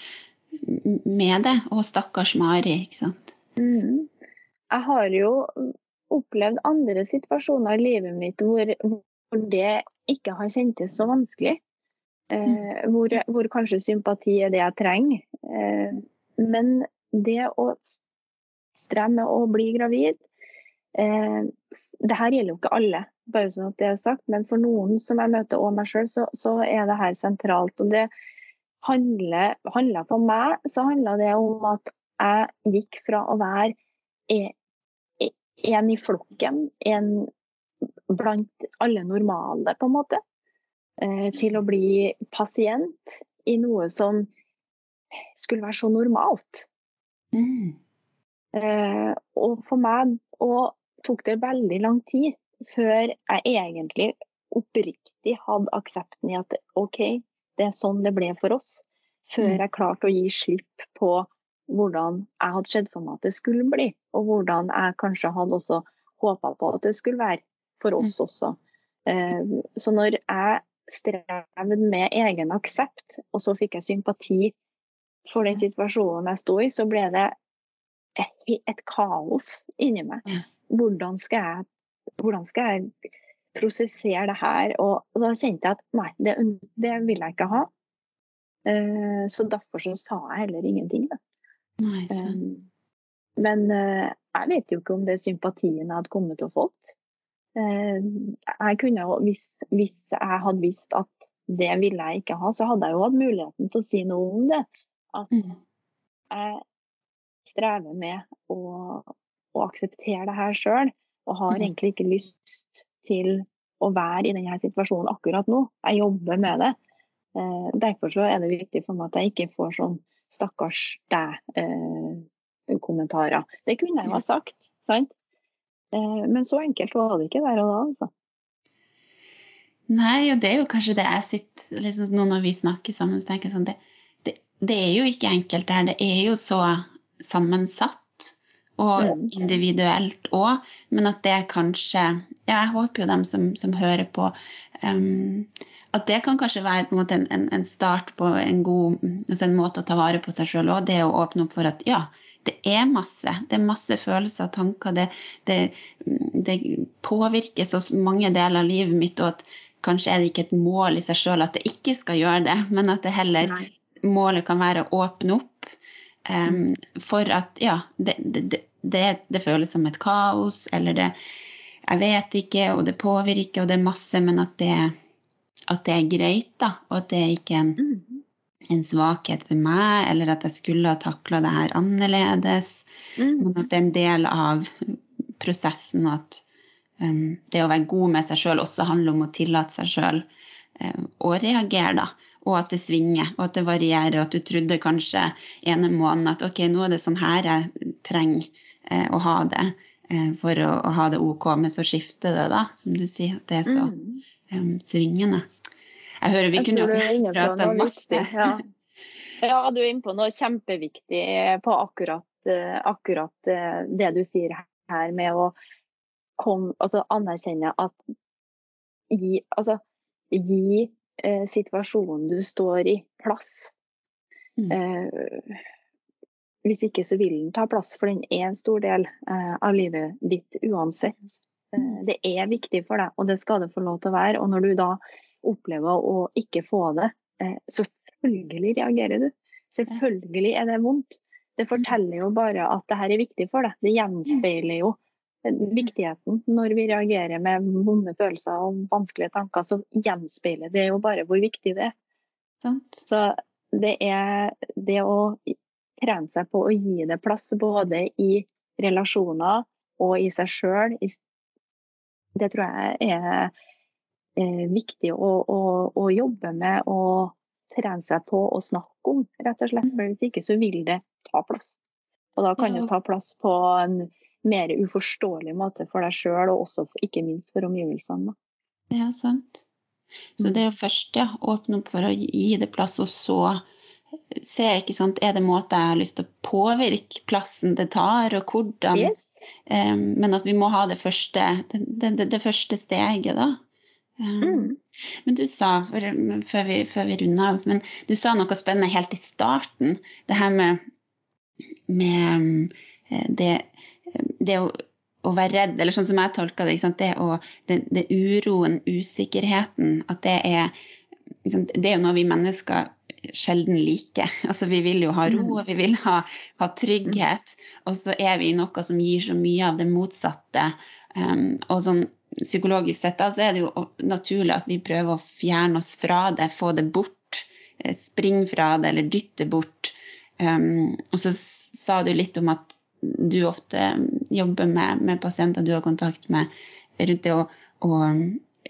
med det? Og stakkars Mari, ikke sant.
Mm. Jeg har jo opplevd andre situasjoner i livet mitt hvor, hvor det ikke har kjentes så vanskelig. Eh, hvor, hvor kanskje sympati er det jeg trenger. Eh, men det å streve med å bli gravid eh, Det her gjelder jo ikke alle, bare sånn at det er sagt, men for noen som jeg møter, og meg sjøl, så, så er det her sentralt. Og det handler, handler for meg så handler det om at jeg gikk fra å være e- e- en i flokken, en blant alle normale, på en måte, eh, til å bli pasient i noe som skulle være så normalt.
Mm.
Eh, og for meg og tok det veldig lang tid før jeg egentlig oppriktig hadde aksepten i at OK, det er sånn det ble for oss. Før
Mm.
jeg klarte å gi slipp på hvordan jeg hadde sett for meg at det skulle bli. Og hvordan jeg kanskje hadde også håpa på at det skulle være for oss også. Eh, så når jeg strevde med egen aksept, og så fikk jeg sympati for den situasjonen jeg sto i, så ble det et, et kaos inni meg. Hvordan skal jeg, hvordan skal jeg prosessere det her? Og, og da kjente jeg at nei, det, det vil jeg ikke ha. Eh, så derfor så sa jeg heller ingenting. Da.
Nei.
Um, men eh, jeg vet jo ikke om det er sympatien jeg hadde kommet til å fått. Eh, jeg kunne jo, hvis, hvis jeg hadde visst at det ville jeg ikke ha, så hadde jeg jo hatt muligheten til å si noe om det. At
Mm.
jeg strever med å, å akseptere det her sjøl, og har
Mhm.
egentlig ikke lyst til å være i denne situasjonen akkurat nå. Jeg jobber med det. Eh, derfor så er det viktig for meg at jeg ikke får sånn 'stakkars deg'-kommentarer. det kunne jeg jo ha sagt, sant? Eh, men så enkelt var det ikke der og da, altså.
Nei, og det er jo kanskje det jeg sitter liksom, Nå når vi snakker sammen, så tenker jeg sånn det, det, det er jo ikke enkelt det her. Det er jo så sammensatt og
Mm.
individuelt òg, men at det kanskje Ja, jeg håper jo dem som, som hører på um, At det kan kanskje være på en, måte en, en, en start på en god altså en måte å ta vare på seg sjøl òg. Det å åpne opp for at ja, det er masse. Det er masse følelser og tanker. Det, det, det påvirker så mange deler av livet mitt, og at kanskje er det ikke et mål i seg sjøl at det ikke skal gjøre det, men at det heller
Nei.
målet kan være å åpne opp um, for at ja, det, det, det, det føles som et kaos, eller det Jeg vet ikke, og det påvirker, og det er masse, men at det, at det er greit, da, og at det er ikke en
Mm.
en svakhet ved meg, eller at jeg skulle ha takla det her annerledes.
Mm.
Men at det er en del av prosessen, og at um, det å være god med seg sjøl også handler om å tillate seg sjøl um, å reagere, da. Og at det svinger, og at det varierer, og at du trodde kanskje ene måneden at ok, nå er det sånn her jeg trenger eh, å ha det eh, for å, å, ha det ok, men så skifter det, da, som du sier. At det er så
Mm.
um, svingende. Jeg hører vi
Jeg
kunne jo prata masse.
Ja. ja, du er inne på noe kjempeviktig på akkurat, eh, akkurat eh, det du sier her med å kom, altså anerkjenne at gi, altså, gi eh, situasjonen du står i, plass.
Mm.
Eh, hvis ikke så vil den ta plass, for den er en stor del eh, av livet ditt uansett. Eh, det er viktig for deg, og det skal det få lov til å være. Og når du da opplever å ikke få det, eh, selvfølgelig reagerer du. Selvfølgelig er det vondt. Det forteller jo bare at det her er viktig for deg. Det gjenspeiler jo viktigheten. Når vi reagerer med vonde følelser og vanskelige tanker, så gjenspeiler det jo bare hvor viktig det er.
Sant?
Så det er det å trene seg på å gi det plass både i relasjoner og i seg sjøl, det tror jeg er, er viktig å, å, å, jobbe med og trene seg på å snakke om, rett og slett. For hvis ikke så vil det ta plass. Og da kan det ta plass på en mer uforståelig måte for deg sjøl, og også for, ikke minst for omgivelsene.
Ja, sant. Så det er jo først ja, åpne opp for å gi det plass, og så se, ikke sant, er det måter jeg har lyst til å påvirke plassen det tar, og hvordan.
Yes.
Um, men at vi må ha det første, det, det, det første steget, da. Um,
Mm.
Men du sa, for, før vi, før vi runder av, men du sa noe spennende helt i starten. Det her med, med det, det å, å være redd, eller sånn som jeg tolker det, det, å, det, uroen, usikkerheten, at det er Det er jo noe vi mennesker sjelden liker. Altså, vi vil jo ha ro, og vi vil ha, ha trygghet. Og så er vi noe som gir så mye av det motsatte. Um, og sånn psykologisk sett da, så er det jo naturlig at vi prøver å fjerne oss fra det, få det bort. Springe fra det eller dytte bort. Um, og så sa du litt om at du ofte jobber med, med pasienter du har kontakt med rundt det å, å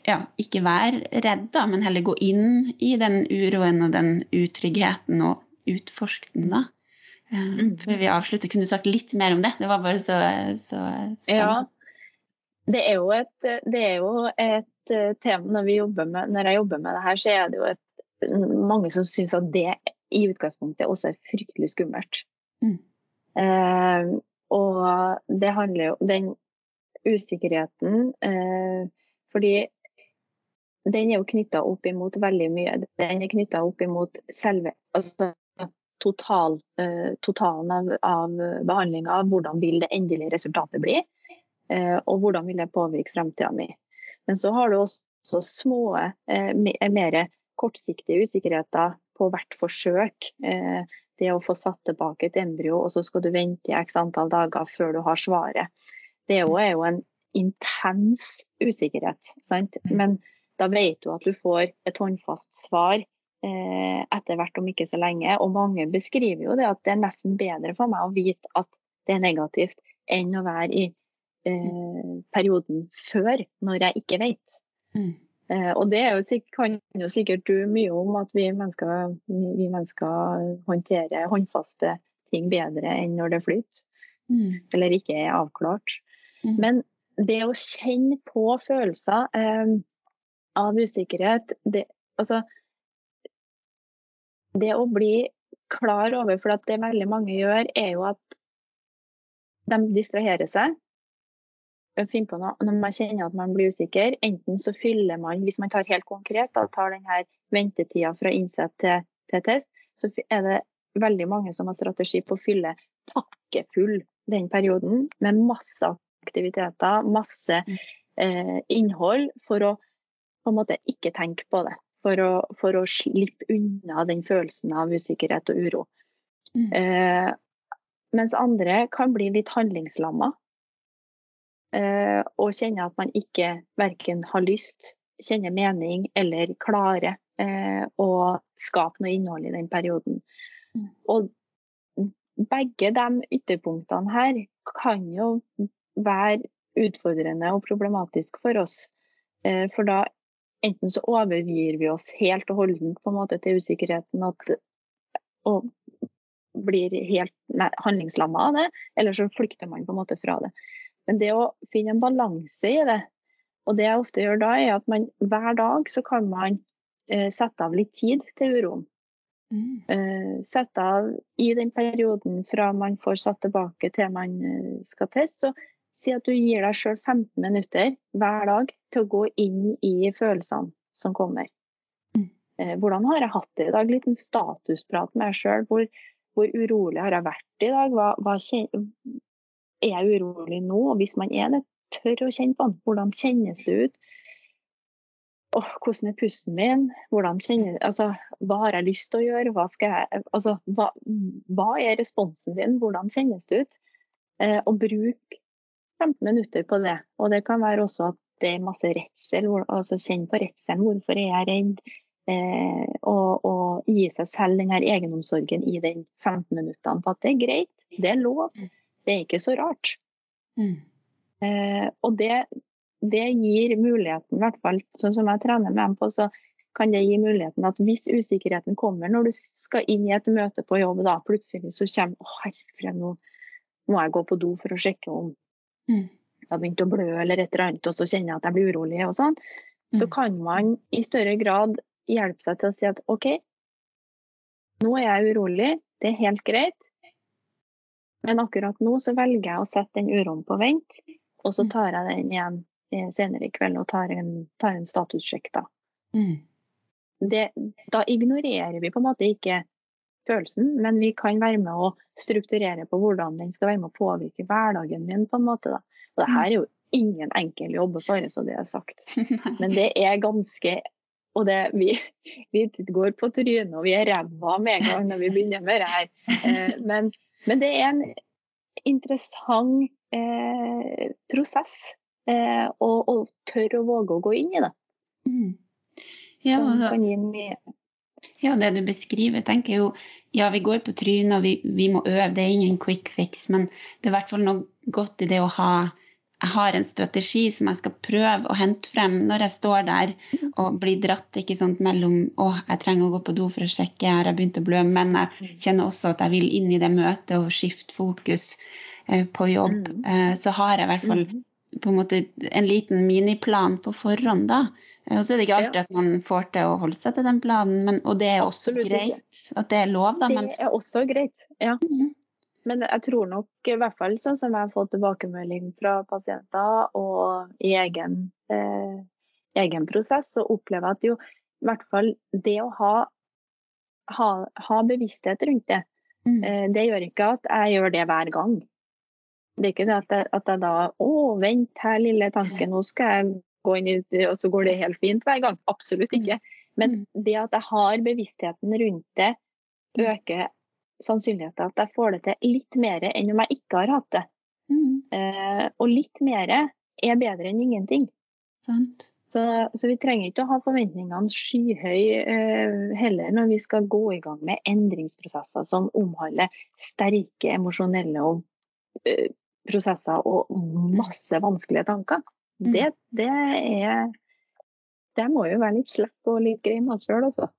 ja, ikke være redd, da, men heller gå inn i den uroen og den utryggheten og utforske den, da. Mm. før vi avslutter, kunne du sagt litt mer om det? Det var bare så, så spennende.
Ja. Det er, jo et, det er jo et tema når, vi med, når jeg jobber med det her, så er det jo et, mange som syns at det i utgangspunktet også er fryktelig skummelt.
Mm.
Eh, og det handler jo Den usikkerheten eh, Fordi den er jo knytta opp imot veldig mye. Den er knytta opp imot selve altså total, eh, totalen av, av behandlinga. Hvordan vil det endelige resultatet bli? Eh, og hvordan vil det påvirke fremtida mi? Men så har du også små, eh, mer kortsiktige usikkerheter på hvert forsøk. Eh, det å få satt tilbake et embryo, og så skal du vente i x antall dager før du har svaret. Det er jo, en intens usikkerhet. Sant? Men da vet du at du får et håndfast svar eh, etter hvert om ikke så lenge. Og mange beskriver jo det at det er nesten bedre for meg å vite at det er negativt, enn å være i eh, perioden før, når jeg ikke vet.
Mm.
Eh, og det jo, kan jo sikkert du mye om, at vi mennesker, vi mennesker håndterer håndfaste ting bedre enn når det flyter.
Mm.
Eller ikke er avklart.
Mm.
Men det å kjenne på følelser eh, av usikkerhet det, altså, det å bli klar over, for det veldig mange gjør, er jo at de distraherer seg. Finner på noe når man kjenner at man blir usikker. Enten så fyller man, hvis man tar helt konkret, da tar denne ventetida fra innsett til, til test, så er det veldig mange som har strategi på å fylle pakkefull den perioden med masse aktiviteter, masse eh, innhold, for å på en måte ikke tenke på det. For å, for å slippe unna den følelsen av usikkerhet og uro.
Mm.
Eh, mens andre kan bli litt handlingslamma. Eh, og kjenne at man ikke verken har lyst, kjenner mening eller klarer eh, å skape noe innhold i den perioden.
Mm.
Og begge de ytterpunktene her kan jo være utfordrende og problematisk for oss. Eh, for da enten så overgir vi oss helt og holdent på en måte til usikkerheten at, og blir helt handlingslamma av det, eller så flykter man på en måte fra det. Men det å finne en balanse i det, og det jeg ofte gjør da, er at man hver dag så kan man eh, sette av litt tid til uroen.
Mm.
Eh, sette av i den perioden fra man får satt tilbake til man eh, skal teste. Så si at du gir deg sjøl 15 minutter hver dag til å gå inn i følelsene som kommer.
Mm.
Eh, hvordan har jeg hatt det i dag? Liten statusprat med meg sjøl. Hvor, hvor, urolig har jeg vært i dag? Hva, hva. Er jeg urolig nå? Og hvis man er det, tør å kjenne på den. Hvordan kjennes det ut? Oh, hvordan er pusten min? Hvordan kjenner, altså, hva har jeg lyst til å gjøre? Hva, jeg, altså, hva, hva, er responsen din? Hvordan kjennes det ut? Eh, og bruk 15 minutter på det. Og det kan være også at det er masse redsel. altså Kjenn på redselen. Hvorfor er jeg redd? Eh, og, og, gi seg selv den her egenomsorgen i den 15 minuttene på at det er greit, det er lov, det er ikke så rart.
Mm.
Eh, og det, det, gir muligheten, i hvert fall sånn som jeg trener med dem på, så kan det gi muligheten at hvis usikkerheten kommer når du skal inn i et møte på jobb, da plutselig så kommer å herre, nå må jeg gå på do for å sjekke om
mm.
det har begynt å blø eller et eller annet, og så kjenner jeg at jeg blir urolig og sånn, mm. så kan man i større grad hjelpe seg til å si at OK, nå er jeg urolig, det er helt greit. Men akkurat nå så velger jeg å sette den uroen på vent, og så tar jeg den igjen senere i kveld og tar en, tar en statussjekk da.
Mm.
Det, da ignorerer vi på en måte ikke følelsen, men vi kan være med å strukturere på hvordan den skal være med å påvirke hverdagen min. på en måte. Da. Og det her er jo ingen enkel jobb, bare så det er sagt. Men det er ganske og det, vi, vi, går på trynet og vi er ræva med en gang når vi begynner med det her. Eh, men, men, det er en interessant eh, prosess. Eh, og, og tørre å våge å gå inn i det.
Mm. Ja,
mye.
ja, det du beskriver, tenker jeg jo Ja, vi går på trynet og vi, vi må øve, det er ingen quick fix, men det er i hvert fall noe godt i det å ha jeg har en strategi som jeg skal prøve å hente frem når jeg står der og blir dratt ikke sant, mellom å, jeg trenger å gå på do for å sjekke, jeg har begynt å blø, men jeg kjenner også at jeg vil inn i det møtet og skifte fokus eh, på jobb.
Mm.
Eh, så har jeg i hvert fall på en måte en liten miniplan på forhånd, da. Eh, og så er det ikke alltid
Ja.
at man får til å holde seg til den planen, men, og det er også
Absolutt ikke.
greit at det er lov, da. Men
Det er også greit. Ja.
Mhm.
Men jeg tror nok, i hvert fall sånn som jeg har fått tilbakemelding fra pasienter og i egen, eh, egen prosess, så opplever jeg at jo i hvert fall det å ha, ha, ha bevissthet rundt det,
Mm.
eh, det gjør ikke at jeg gjør det hver gang. Det er ikke det at jeg, at jeg da Å, vent her, lille tanke, nå skal jeg gå inn i det, og så går det helt fint hver gang. Absolutt ikke. Men det at jeg har bevisstheten rundt det, øker sannsynligheten at jeg får det til litt mer enn om jeg ikke har hatt det.
Mm.
Eh, og litt mer er bedre enn ingenting.
Sant.
Så, så vi trenger ikke å ha forventningene skyhøye eh, heller når vi skal gå i gang med endringsprosesser som omhandler sterke emosjonelle og, eh, prosesser og masse vanskelige tanker.
Mm.
Det, det er Det må jo være litt slekk og litt grei med oss sjøl, altså.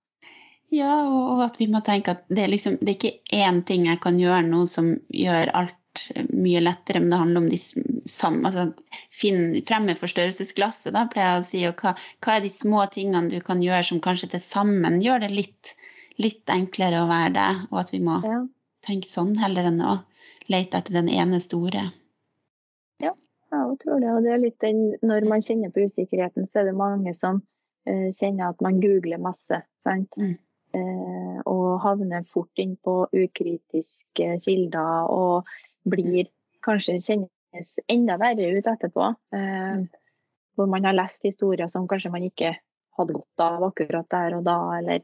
Ja, og, at vi må tenke at det er, liksom, det er ikke én ting jeg kan gjøre nå som gjør alt eh, mye lettere, men det handler om de samme altså, Finn fremme forstørrelsesglasset, da, pleier jeg å si. Og hva, hva er de små tingene du kan gjøre som kanskje til sammen gjør det litt, litt enklere å være det, og at vi må
Ja.
tenke sånn heller enn å lete etter den ene store.
Ja, jeg tror det. Og det er litt den, når man kjenner på usikkerheten, så er det mange som uh, kjenner at man googler masse. Sant?
Mm.
Eh, og havner fort inn på ukritiske kilder og blir kanskje kjennes enda verre ut etterpå. Eh,
Mm.
Hvor man har lest historier som kanskje man ikke hadde godt av akkurat der og da. Eller,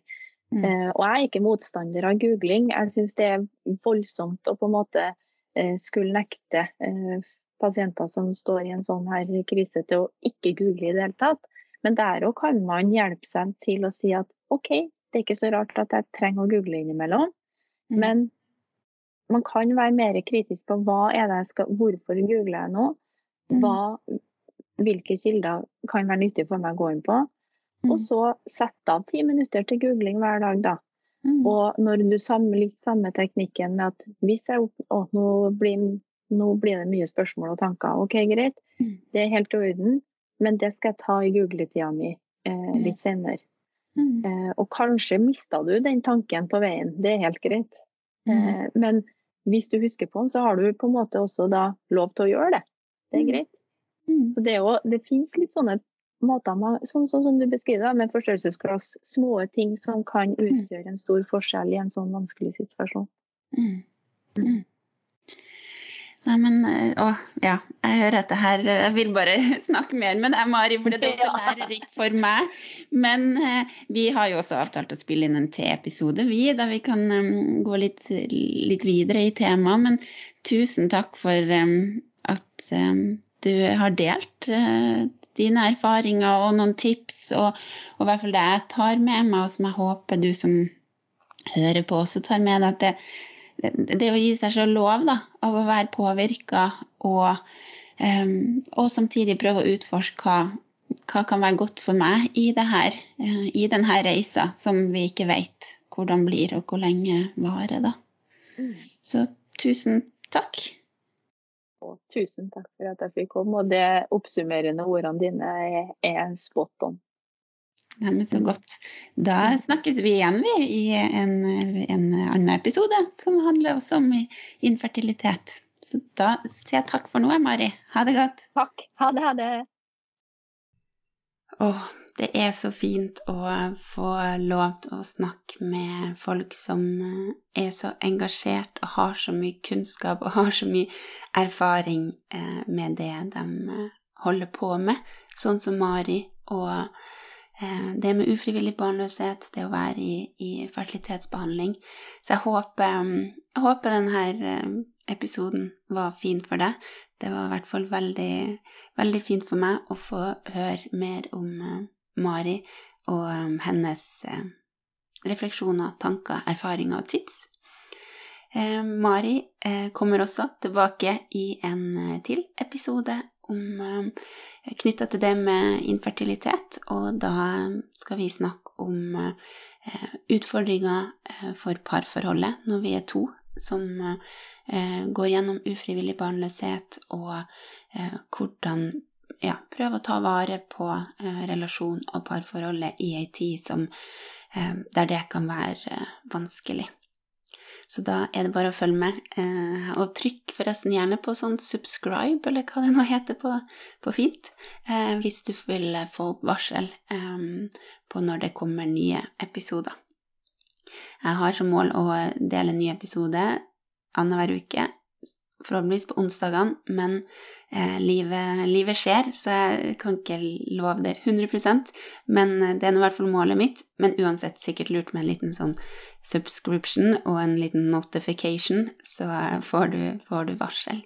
Mm.
eh, og jeg er ikke motstander av googling. Jeg syns det er voldsomt å på en måte eh, skulle nekte eh, pasienter som står i en sånn her krise til å ikke google i det hele tatt. Men der òg kan man hjelpe seg til å si at OK, Det er ikke så rart at jeg trenger å google innimellom.
Mm.
Men man kan være mer kritisk på hva er det jeg skal, hvorfor googler jeg nå?
Mm.
Hva, hvilke kilder kan være nyttig for meg å gå inn på?
Mm.
Og så sette av ti minutter til googling hver dag, da.
Mm.
Og når du samler litt samme teknikken med at hvis jeg å, nå, blir, nå blir det mye spørsmål og tanker, OK, greit, det er helt i orden, men det skal jeg ta i googletida mi eh, litt senere.
Mm.
Eh, og kanskje mista du den tanken på veien, det er helt greit.
Mm.
Eh, men hvis du husker på den, så har du på en måte også da lov til å gjøre det. Det er
Mm.
greit.
Mm.
Så det, er jo, det finnes litt sånne måter, sånn, sånn som du beskriver med forstørrelsesglass, små ting som kan utgjøre en stor forskjell i en sånn vanskelig situasjon.
Mm. Nei, men eh, Å, ja. Jeg hører at det her Jeg vil bare snakke mer med deg, Mari, for det er også lærerikt for meg. Men eh, vi har jo også avtalt å spille inn en T-episode, vi, der vi kan eh, gå litt, litt videre i temaet. Men tusen takk for at du har delt dine erfaringer og noen tips, og, og i hvert fall det jeg tar med meg, og som jeg håper du som hører på, også tar med deg at det, det, å gi seg selv lov da, av å være påvirka, og, um, og samtidig prøve å utforske hva, hva kan være godt for meg i det her, uh, i denne reisa som vi ikke vet hvordan blir, og hvor lenge varer. da. Så tusen takk.
Og tusen takk for at jeg fikk komme, og det oppsummerende ordene dine er, er spot on.
Nei, men så godt. Da snakkes vi igjen vi, i en, en annen episode som handler også om infertilitet. Så da sier jeg takk for nå, Mari. Ha det godt.
Takk. Ha det, ha det.
Åh, det er så fint å få lov til å snakke med folk som eh, er så engasjert og har så mye kunnskap og har så mye erfaring eh, med det de eh, holder på med, sånn som Mari. Og det med ufrivillig barnløshet, det å være i, i fertilitetsbehandling. Så jeg håper, mm, jeg håper denne episoden var fin for deg. Det var i hvert fall veldig, veldig fint for meg å få høre mer om eh, Mari og eh, hennes eh, refleksjoner, tanker, erfaringer og tips. Eh, Mari eh, kommer også tilbake i en eh, til episode om eh, knytta til det med infertilitet, og da skal vi snakke om eh, utfordringer eh, for parforholdet når vi er to som eh, går gjennom ufrivillig barnløshet, og hvordan ja, prøve å ta vare på relasjon og parforholdet i ei tid som, der det kan være vanskelig. Så da er det bare å følge med. Eh, og trykk forresten gjerne på sånn subscribe, eller hva det nå heter på, på fint, eh, hvis du vil få varsel eh, på når det kommer nye episoder. Jeg har som mål å dele en ny episode annenhver uke, forhåpentligvis på onsdagene, men eh, livet, livet, skjer, så jeg kan ikke love det 100% men det er i hvert fall målet mitt. Men uansett sikkert lurt med en liten sånn subscription og en liten notification, så får du, får du varsel.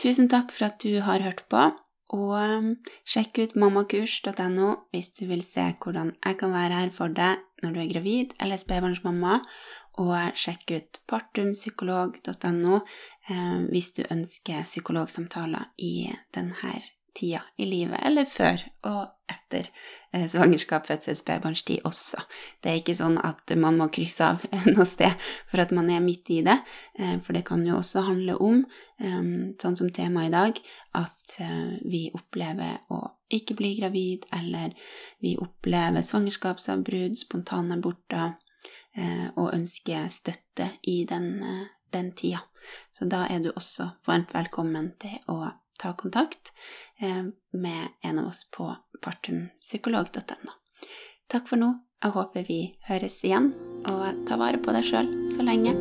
Tusen takk for at du har hørt på, og sjekk ut mammakurs.no hvis du vil se hvordan jeg kan være her for deg når du er gravid eller spedbarnsmamma, og sjekk ut partumpsykolog.no eh, hvis du ønsker psykologsamtaler i denne tida i livet, eller før og etter eh, svangerskap, fødsel, spedbarnstid også. Det er ikke sånn at man må krysse av noe sted for at man er midt i det, eh, for det kan jo også handle om, sånn som temaet i dag, at vi opplever å ikke bli gravid, eller vi opplever svangerskapsavbrudd, spontanabort Eh, og ønsker støtte i den, eh, den, tida. Så da er du også varmt velkommen til å ta kontakt eh, med en av oss på partumpsykolog.no. Takk for nå. Jeg håper vi høres igjen, og ta vare på deg sjøl så lenge.